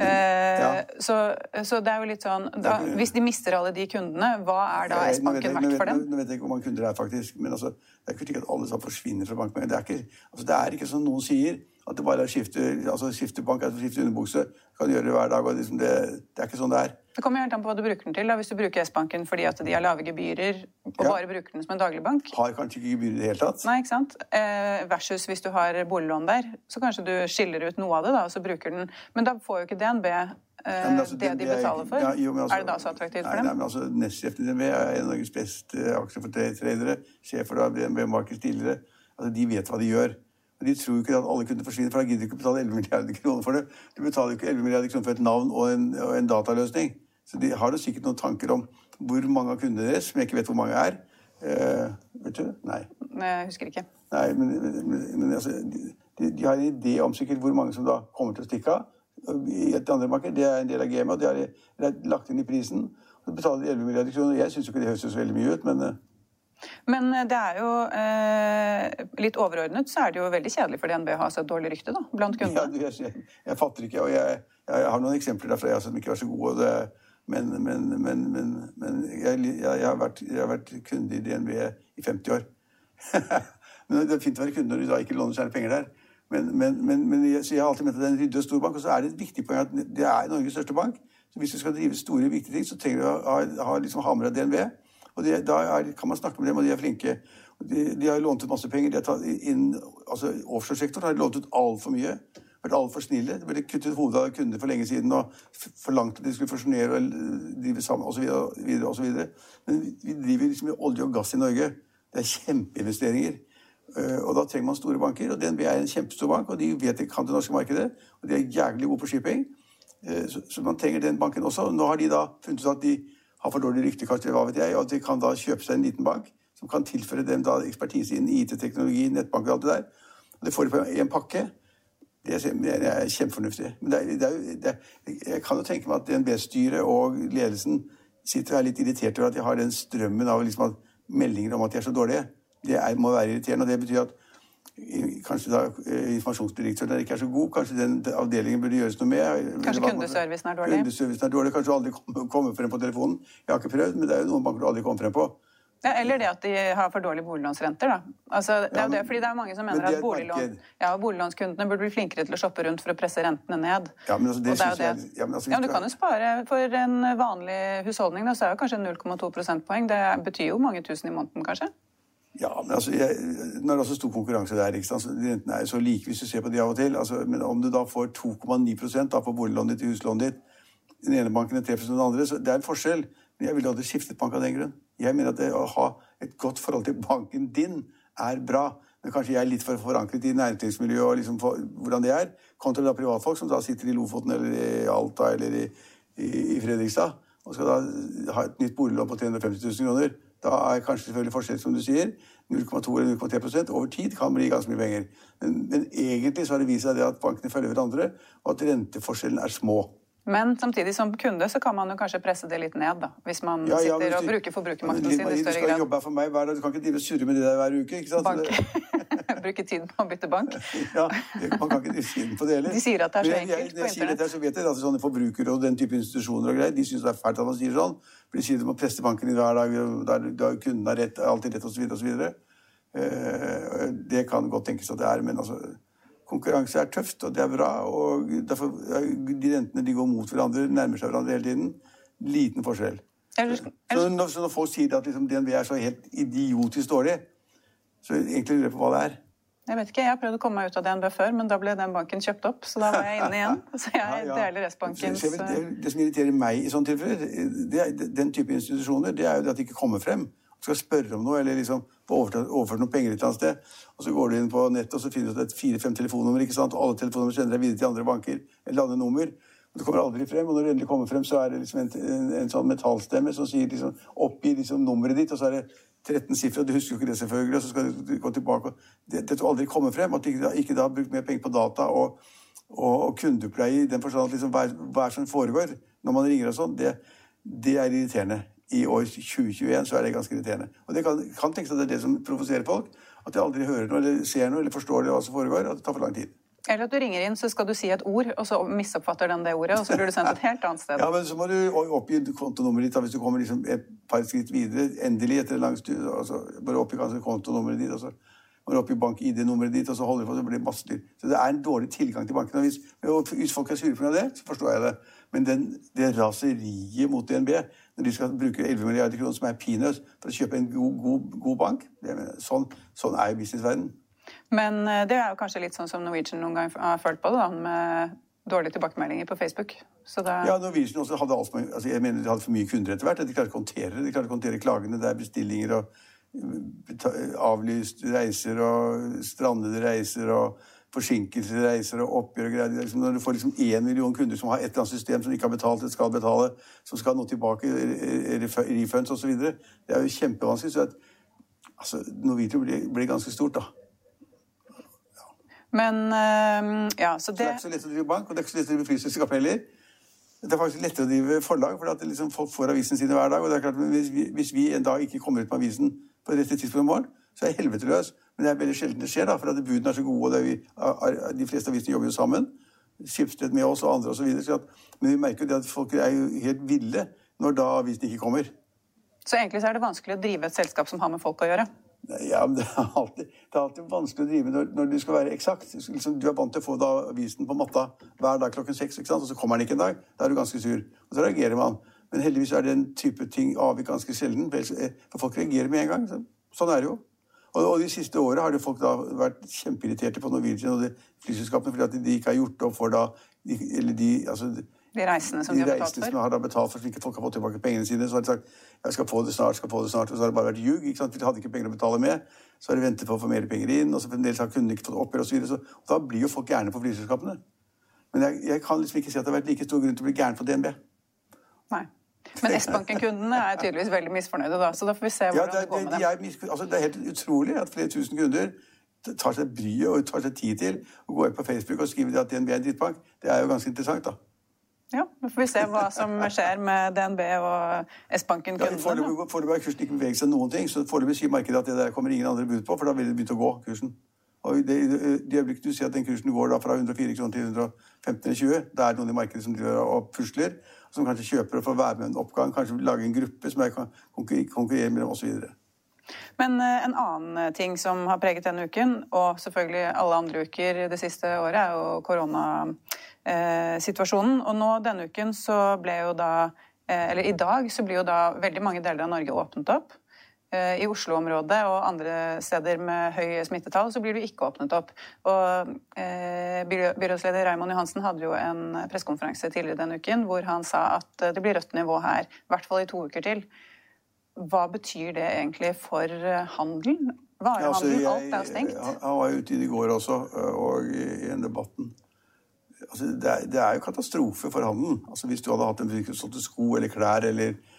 Eh, ja. så, så, det er jo litt sånn da, Hvis de mister alle de kundene, hva er da S-banken verdt for dem? Nå vet jeg ikke hvor mange kunder det er, faktisk. Men altså, det er ikke slik at alle som forsvinner fra banken. Det er ikke, altså, det er ikke som noen sier, at det bare er skifte, altså, skifte bank, altså, skifte underbukse. Kan gjøre det hver dag. og liksom det, det, er ikke sånn det er. Det kommer helt an på hva du bruker den til. Da. Hvis du bruker S-banken fordi at de har lave gebyrer og Ja. bare bruker den som en dagligbank, Har kanskje ikke gebyr i det hele tatt. Nei, ikke sant? Eh, versus hvis du har boliglån der, så kanskje du skiller ut noe av det, da, og så bruker den Men da får jo ikke DNB eh, Ja, altså, det de DNB de betaler for. ja, jo, altså- er det da så attraktivt for dem? Nei, men altså, Nestsjefen i DNB er en av Norges beste aksjefortredere. Sjefer for DNB Markets tidligere. Altså, de vet hva de gjør. Og De tror jo ikke at alle kunder forsvinner, for da gidder du ikke betale 11 milliarder kroner for det. Du betaler jo ikke 11 milliarder kroner for et navn og en, og en dataløsning. Så de har jo sikkert noen tanker om hvor mange av kundene deres, som jeg ikke vet hvor mange er. Eh, vet du? Nei. Jeg husker ikke. Nei, men, men, men altså, de, de har en idé om sikkert hvor mange som da kommer til å stikke av. I et andre marked, Det er en del av gamet, og det har de- lagt inn i prisen. Og så betaler de 11 milliarder kroner. Jeg syns ikke det høres så veldig mye ut, men Men det er jo eh, litt overordnet så er det jo veldig kjedelig for DNB å ha så dårlig rykte da, blant kundene. Ja, jeg, jeg, jeg fatter ikke. Og jeg, jeg har noen eksempler derfra jeg som ikke var så gode. Og det, men men, men, men, jeg, jeg, jeg, har vært, jeg har vært kunde i DNB i 50 år. men Det er fint å være kunde når du da ikke låner særlig penger der. Men, jeg, så jeg har alltid ment at det er en ryddig og stor bank. Og så er det et viktig poeng at det er Norges største bank. Så hvis du skal drive store, viktige ting, så trenger du å ha, ha liksom ha med DNB. Og det, da er, kan man snakke med dem, og de er flinke. De, de har lånt ut masse penger. De har tatt inn, altså Offshoresektoren har lånt ut altfor mye. Vært altfor snille. Det ble kuttet hodet av kunder for lenge siden og forlangt at de skulle fusjonere og drive sammen osv. Men vi, driver liksom med olje og gass i Norge. Det er kjempeinvesteringer. Eh, Og da trenger man store banker. Og DNB er en kjempestor bank, og de vet de kan det norske markedet. Og de er jævlig gode på shipping. Eh, så man trenger den banken også. Nå har de da funnet ut at de har for dårlig rykte, kanskje, hva vet jeg, og at de kan da kjøpe seg en liten bank som kan tilføre dem da ekspertise innen IT-teknologi, nettbank og alt det der. Og det får de på en pakke. Det er, kjempefornuftig. Men det er, det er, det er, jeg kan jo tenke meg at DNB-styret og ledelsen sitter og er litt irritert over at de har den strømmen av liksom meldinger om at de er så dårlige. Det må være irriterende. og det betyr at eh, Kanskje da eh, informasjonsdirektøren ikke er så god. Kanskje den avdelingen burde gjøres noe med. Kanskje kundeservicen er dårlig? Kundeservicen er dårlig. Kanskje du aldri kommer frem på telefonen. Jeg har ikke prøvd, men det er jo noen banker du aldri kommer frem på. Ja, eller det at de har for dårlige boliglånsrenter. Da. Altså, det er Ja, jo det, fordi det er mange som mener er at boliglån, ja, boliglånskundene burde bli flinkere til å shoppe rundt for å presse rentene ned. Ja, men altså, jeg- ja, men altså, ja, men du kan jo spare for en vanlig husholdning, da, så er jo kanskje 0,2 prosentpoeng. Det betyr jo mange tusen i måneden, kanskje? Ja, men altså, jeg, Nå er det også stor konkurranse der. ikke sant? Så Rentene er jo så like hvis du ser på de av og til. Altså, men om du da får 2,9 da på boliglånet ditt i huslånet ditt, den ene banken er 3 den andre, så det er en forskjell. Men jeg ville aldri skiftet bank av den grunn. Jeg mener at det å ha et godt forhold til banken din er bra. Men kanskje jeg er litt for forankret i næringslivsmiljøet og liksom for, hvordan det er, kontra da privatfolk som da sitter i Lofoten eller i Alta eller i, i, i Fredrikstad og skal da ha et nytt boliglån på 350 000 kroner. Da er kanskje selvfølgelig forskjell, som du sier, 0,2 eller 0,3 over tid kan bli ganske mye penger. Men, men egentlig så har det vist seg det at bankene følger hverandre, og at renteforskjellene er små. Men samtidig som kunde så kan man jo kanskje presse det litt ned, da. Hvis man Ja, ja, sitter og bruker forbrukermakten sin i større grad. Du skal grad. jobbe her for meg hver dag. Du kan ikke drive og surre med det der hver uke. ikke sant? Bank. Bruke tid på å bytte bank. Ja, Man kan ikke drive siden på det heller. De sier at det er så enkelt jeg- jeg, jeg, på jeg sier internett. dette, så vet jeg at sånne forbrukere og den type institusjoner og greier, de syns det er fælt at man sier sånn. For de sier de må presse banken din hver dag, der, der kunden har rett, alltid rett, osv. osv. Eh, det kan godt tenkes at det er, men altså Konkurranse er tøft, og det er bra. og derfor, De rentene de går mot hverandre, nærmer seg hverandre hele tiden. Liten forskjell. Ellers, Så når, så når folk sier at liksom DNB er så helt idiotisk dårlig, så egentlig lurer jeg på hva det er. jeg vet ikke, jeg har prøvd å komme meg ut av DNB før, men da ble den banken kjøpt opp, så da var jeg inne igjen. Så jeg deler jeg vil- det, det som irriterer meg i sånne tilfeller, det er, den type institusjoner, det er jo det at de ikke kommer frem. Skal spørre om noe, eller liksom få overført, noen penger et eller annet sted. Og så går du inn på nettet og så finner du det er fire-fem telefonnummer, ikke sant? og alle telefonnummer sender deg videre til andre banker eller andre nummer. Og du kommer aldri frem, og når du endelig kommer frem, så er det liksom en, en, en sånn metallstemme som sier liksom, oppgi liksom nummeret ditt, og så er det 13 sifre, og du husker jo ikke det selvfølgelig, og så skal du gå tilbake. Det, det aldri kommer frem, at du ikke, ikke da har brukt mer penger på data og, og, og kundepleie i den forstand at liksom hva, hva som foregår når man ringer og sånn, det, det er irriterende. I år 2021 så er det ganske irriterende. Og det kan, kan tenkes at det er det som provoserer folk. At de aldri hører noe, eller ser noe, eller forstår det hva som foregår. At det tar for lang tid. Eller at du ringer inn, så skal du si et ord, og så misoppfatter den det ordet, og så blir du sendt et helt annet sted. Ja, men så må du oppgi kontonummeret ditt da, hvis du kommer liksom et par skritt videre. Endelig etter en lang stund. Altså, bare oppgi kanskje kontonummeret ditt. Altså. Må opp i bank-ID-nummeret ditt, og så holder de på, så blir det masse dyr. Så det er en dårlig tilgang til bankene. Hvis, hvis folk er sure pga. det, så forstår jeg det. Men den, det raseriet mot DNB, når de skal bruke 11 milliarder kroner, som er peanuts, for å kjøpe en god, god, god bank det, sånn, sånn er jo businessverdenen. Men eh, det er jo kanskje litt sånn som Norwegian noen gang har følt på det, da, med dårlige tilbakemeldinger på Facebook. Det... Ja, Norwegian også hadde alt, altså jeg mener de hadde for mye kunder etter hvert. De klarte ikke å håndtere det. De klarte ikke å håndtere klagene. Det er bestillinger og avlyste reiser og strandede reiser og forsinkelser i reiser og oppgjør og greier. Liksom, når du får liksom én million kunder som har et eller annet system som de ikke har betalt eller skal betale, som skal nå tilbake, refunds osv., det er jo kjempevanskelig. Så at, altså, Norwegian blir, blir ganske stort, da. Men øh, ja, så det... så det er ikke så lett å drive bank, og det er ikke så lett å drive flyselskap heller. Det er faktisk lettere å drive forlag, for liksom folk får avisen sine hver dag. og det er klart, hvis vi, hvis vi en dag ikke kommer ut med avisen på dette tidspunktet om morgenen, så er jeg helvete løs. Men det er veldig sjelden det skjer, da, for at budene er så gode. og vi, De fleste avisene jobber jo sammen. Skipsted med oss og andre osv. Men vi merker jo det at folk er jo helt ville når da avisen ikke kommer. Så egentlig så er det vanskelig å drive et selskap som har med folk å gjøre? Ja, men det er alltid, det er alltid vanskelig å drive når, når du skal være eksakt. Liksom, du er vant til å få da avisen på matta hver dag klokken seks, og så kommer den ikke en dag. Da er du ganske sur. Og så reagerer man. Men heldigvis er den type ting avvik ganske sjelden. For folk reagerer med en gang. Sånn er det jo. Og, og de siste åra har folk da vært kjempeirriterte på Norwegian og flyselskapene fordi at de ikke har gjort opp for da Eller de altså, de reisende som de, de har betalt for? Som har betalt for, så ikke folk har fått tilbake pengene sine. Så har de sagt jeg skal få det snart, skal få det snart. Og så har det bare vært ljug. ikke sant? De hadde ikke penger å betale med. Så har de ventet på å få mer penger inn, og så fremdeles har kundene ikke fått oppgjør osv. Så, så da blir jo folk gærne på flyselskapene. Men jeg, jeg, kan liksom ikke si at det har vært like stor grunn til å bli gæren på DNB. Nei. Men S-banken-kundene er tydeligvis veldig misfornøyde, da. Så da får vi se hvordan ja, det, det, går med de dem. Altså, det er helt utrolig at flere tusen kunder tar seg bryet og tar seg tid til å gå inn på Facebook og skrive at DNB er en drittbank. Det er jo ganske interessant, da. Ja, Nå får vi se hva som skjer med DNB og S-banken-kundene. Ja, foreløpig har kursen ikke beveget seg noen ting, så foreløpig sier markedet at det der kommer ingen andre bud på, for da vil det begynne å gå, kursen. Og det, det øyeblikket du ser at den kursen går da fra 104 kroner til 115 eller 20, da er det noen i markedet som driver og pusler, som kanskje kjøper og får være med en oppgang, kanskje lage en gruppe som jeg kan konkurrere med dem osv. Men eh, en annen ting som har preget denne uken, og selvfølgelig alle andre uker det siste året, er jo koronasituasjonen. Og nå denne uken så ble jo da eh, Eller i dag så blir jo da veldig mange deler av Norge åpnet opp. Eh, I Oslo-området og andre steder med høye smittetall så blir du ikke åpnet opp. Og Byrådsleder Raymond Johansen hadde jo en pressekonferanse tidligere denne uken hvor han sa at det blir rødt nivå her, i hvert fall i to uker til. Hva betyr det egentlig for eh, handelen? Varehandelen, ja, altså, alt er stengt. Jeg var ute i går også, eh, og i en debatten. Altså, det, er, det, er, jo katastrofe for handelen. Altså, hvis du hadde hatt en butikk som solgte sko eller klær eller eh,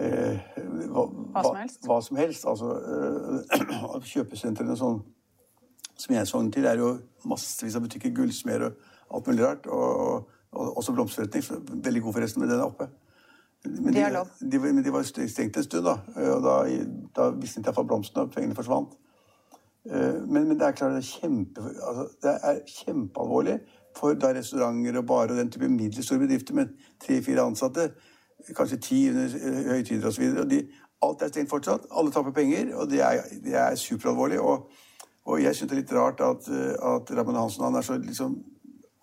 hva, hva, som helst. Hva som helst. Altså, øh, kjøpesentrene sånn, som jeg sogner til, er jo massevis av butikker, gullsmeder og alt mulig rart. Og, og, og også blomsterforretning. Veldig god forresten med den oppe. Men de, de, de, de var stengt en stund, da. Og da, da visste jeg iallfall blomstene, og pengene forsvant. Eh, men, men, det er klart det er, kjempe, altså, det er kjempealvorlig for da restauranter og barer og den type middels store bedrifter med tre-fire ansatte, kanskje ti høytider osv. Alt er stengt fortsatt. Alle taper penger, og det er, det er superalvorlig. Og, og jeg syns det er litt rart at, at Ramon Hansen han er så liksom,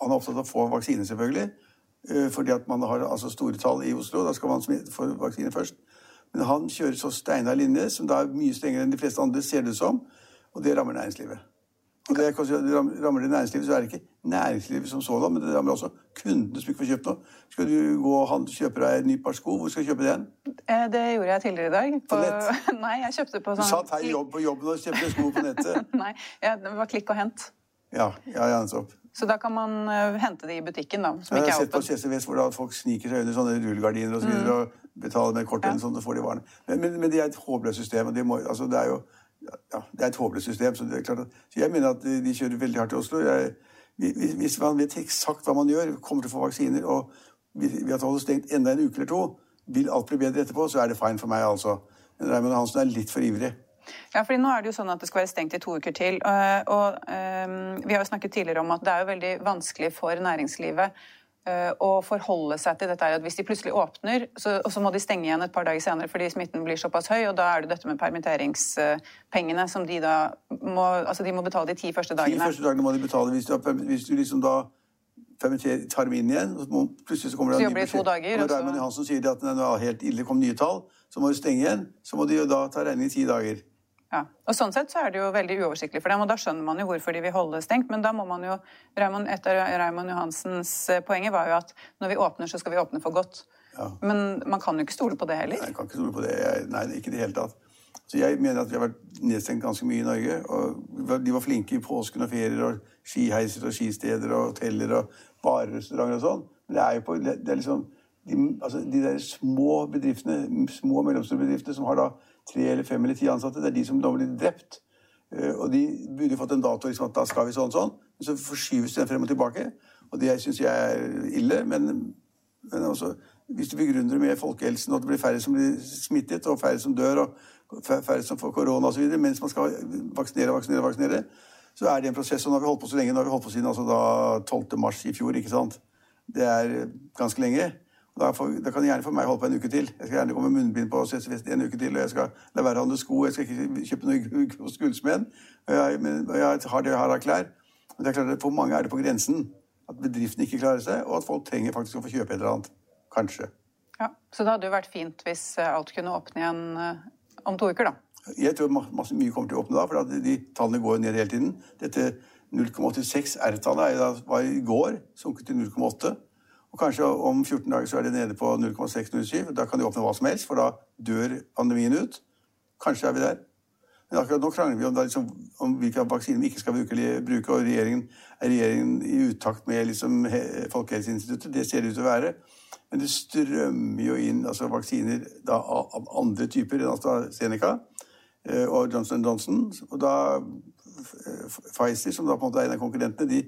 han er opptatt av å få vaksine, selvfølgelig. Eh, fordi at man har altså store tall i Oslo. Da skal man få vaksine først. Men han kjører så steinar linje, som da er mye strengere enn de fleste andre, ser det ut som. Og det rammer næringslivet. Og det, rammer det næringslivet, så er det ikke næringslivet som sådan, men det rammer også kundene som ikke får kjøpt noe. Skal du gå og kjøpe deg en ny par sko, hvor skal du kjøpe den? Eh, det gjorde jeg tidligere i dag. På, på nett? Nei, jeg kjøpte på sånn Du satt her jobb på jobben og kjøpte sko på nettet? Nei, det var klikk og hent. Ja, ja, ja nettopp. Så da kan man uh, hente det i butikken, da. Som ikke er åpen. Jeg har sett på CCVS hvor folk sniker seg under sånne rullegardiner og så videre, mm. og betaler med kort, ja. sånn, så får de varene. Men, men, men, det er et håpløst system. og det, må, altså, det er jo ja, det er et håpløst system. Så, det er klart at, så jeg mener at de kjører veldig hardt i Oslo. Jeg, hvis man vet eksakt hva man gjør, kommer til å få vaksiner, og ved at holde stengt enda en uke eller to, vil alt bli bedre etterpå, så er det fine for meg, altså. Men Raymond Hansen er litt for ivrig. Ja, fordi nå er det jo sånn at det skal være stengt i to uker til. Og, og um, vi har jo snakket tidligere om at det er jo veldig vanskelig for næringslivet å forholde seg til dette er at hvis de plutselig åpner, så, og så må de stenge igjen et par dager senere fordi smitten blir såpass høy, og da er det dette med permitteringspengene som de da må Altså de må betale de ti første dagene. Ti første dagene må de betale hvis du, hvis du liksom da permitterer, tar dem inn igjen. og så plutselig så kommer det Så en ny beskjed. dager, Når det er Raymond Johansen sier at det er helt ille, kom nye tall, så må du stenge igjen. Så må de jo da ta regning i ti dager. Ja, og Sånn sett så er det jo veldig uoversiktlig for dem, og da skjønner man jo hvorfor de vil holde stengt. Men da må man jo Raimond, Et av Raymond Johansens eh, poenger var jo at når vi åpner, så skal vi åpne for godt. Men man kan jo ikke stole på det heller. Nei, jeg kan ikke stole på det. Jeg, nei, ikke i det hele tatt. Så jeg mener at vi har vært nedstengt ganske mye i Norge. Og de var flinke i påsken og ferier og skiheiser og skisteder og hoteller og barrestauranter og sånn. Men det er jo på det er liksom de, altså de der små bedriftene, små og mellomstore bedriftene som har da tre eller fem eller ti ansatte, det er de som da blir drept. Eh, Og de burde fått en dato liksom at da skal vi sånn sånn. Men så forskyves den frem og tilbake. Og det syns jeg er ille. Men, men også, hvis du begrunner det med folkehelsen, og at det blir færre som blir smittet, og færre som dør, og fær- færre som får korona osv., mens man skal vaksinere, vaksinere, vaksinere, så er det en prosess. Og nå har vi holdt på så lenge. Nå har vi holdt på siden altså da 12. mars i fjor, ikke sant. Det er ganske lenge. Da, får, da kan gjerne for meg holde på en uke til. Jeg skal gjerne komme med munnbind på en uke til. Og jeg skal la være å handle sko. Jeg skal ikke kjøpe noe hos gullsmeden. Og jeg, men- og jeg har det jeg har av klær. Men det er klart at for mange er det på grensen. At bedriftene ikke klarer seg, og at folk trenger faktisk å få kjøpe et eller annet. Kanskje. Ja, Så det hadde jo vært fint hvis eh, alt kunne åpne igjen eh, om to uker, da. Jeg tror masse, mye kommer til å åpne da, for de tallene går jo ned hele tiden. Dette 0,86 R-tallet var i går sunket til 0,8. Og kanskje om 14 dager så er det nede på 0,607. Da kan de åpne hva som helst, for da dør pandemien ut. Kanskje er vi der. Men akkurat nå krangler vi om, liksom, om hvilke vaksiner vi ikke skal bruke, bruke og regjeringen, er regjeringen i utakt med liksom, Folkehelseinstituttet. Det ser det ut til å være. Men det strømmer jo inn altså, vaksiner da, av andre typer enn AstraZeneca eh, og Johnson Johnson. Og da Pfizer, som da på en måte er en av konkurrentene, de,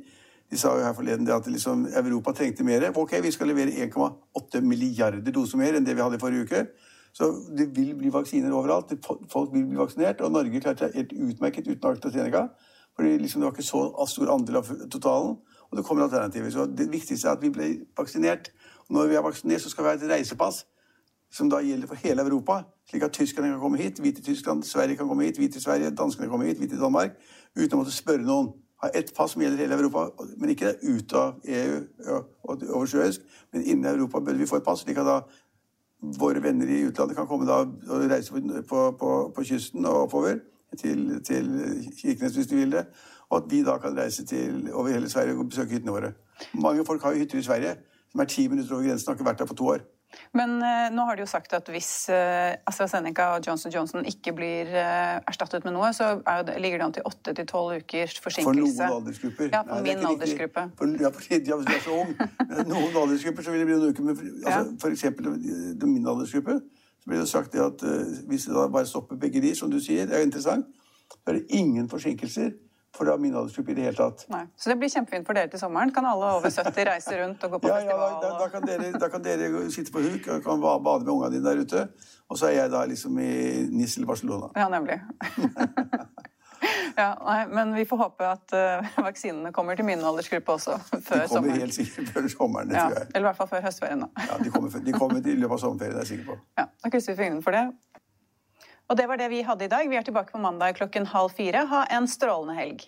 de sa jo her forleden at liksom, Europa trengte mer. Ok, vi skal levere 1,8 milliarder doser mer enn det vi hadde i forrige uke. Så det vil bli vaksiner overalt. Folk vil bli vaksinert. Og Norge klarte seg helt utmerket uten AstraZeneca. Fordi liksom det var ikke så stor andel av totalen. Og det kommer alternativer. Så det viktigste er at vi ble vaksinert. Og når vi er vaksinert, så skal vi ha et reisepass som da gjelder for hele Europa. Slik at tyskerne kan komme hit, vi til Tyskland, Sverige kan komme hit, vi til Sverige, danskene kan komme hit, vi til Danmark. Uten å måtte spørre noen. Ha ett pass som gjelder hele Europa, men ikke ut av EU og over sjøisk. Men innen Europa bør vi få et pass, slik at da våre venner i utlandet kan komme da og reise på, på, på kysten og oppover til, til Kirkenes hvis de vil det. Og at vi da kan reise til, over hele Sverige og besøke hyttene våre. Mange folk har jo hytter i Sverige som er ti minutter over grensen og har ikke vært der på to år. Men eh, nå har de jo sagt at hvis eh, AstraZeneca og Johnson Johnson ikke blir eh, erstattet med noe, så er det, ligger det an til åtte til tolv ukers For forsinkelse. noen aldersgrupper. Ja, for Nei, det er min ikke riktig. aldersgruppe. For, ja, for, ja, hvis du er så ung. Men Noen aldersgrupper så vil det bli noen uker. Men for, altså, Ja. for eksempel i min aldersgruppe så blir det sagt det at eh, hvis det da bare stopper begge de, som du sier, det er jo interessant, så er det ingen forsinkelser for da min aldersgruppe i det hele tatt. Nei. Så det blir kjempefint for dere til sommeren. Kan alle over 70 reise rundt og gå på Ja, ja, da, da, da, kan dere, da kan dere sitte på huk og kan bade med ungene dine der ute. Og så er jeg da liksom i Nis eller Barcelona. Ja, nemlig. ja, nei, men vi får håpe at uh, vaksinene kommer til min aldersgruppe også før De kommer sommeren. helt sikkert før sommeren, det Ja, tror jeg. eller i hvert fall før høstferien. da. Ja, de kommer, de kommer i løpet av sommerferien, det er jeg sikker på. Ja, Da krysser vi fingrene for det. Og det var det vi hadde i dag. Vi er tilbake på mandag klokken halv fire. Ha en strålende helg.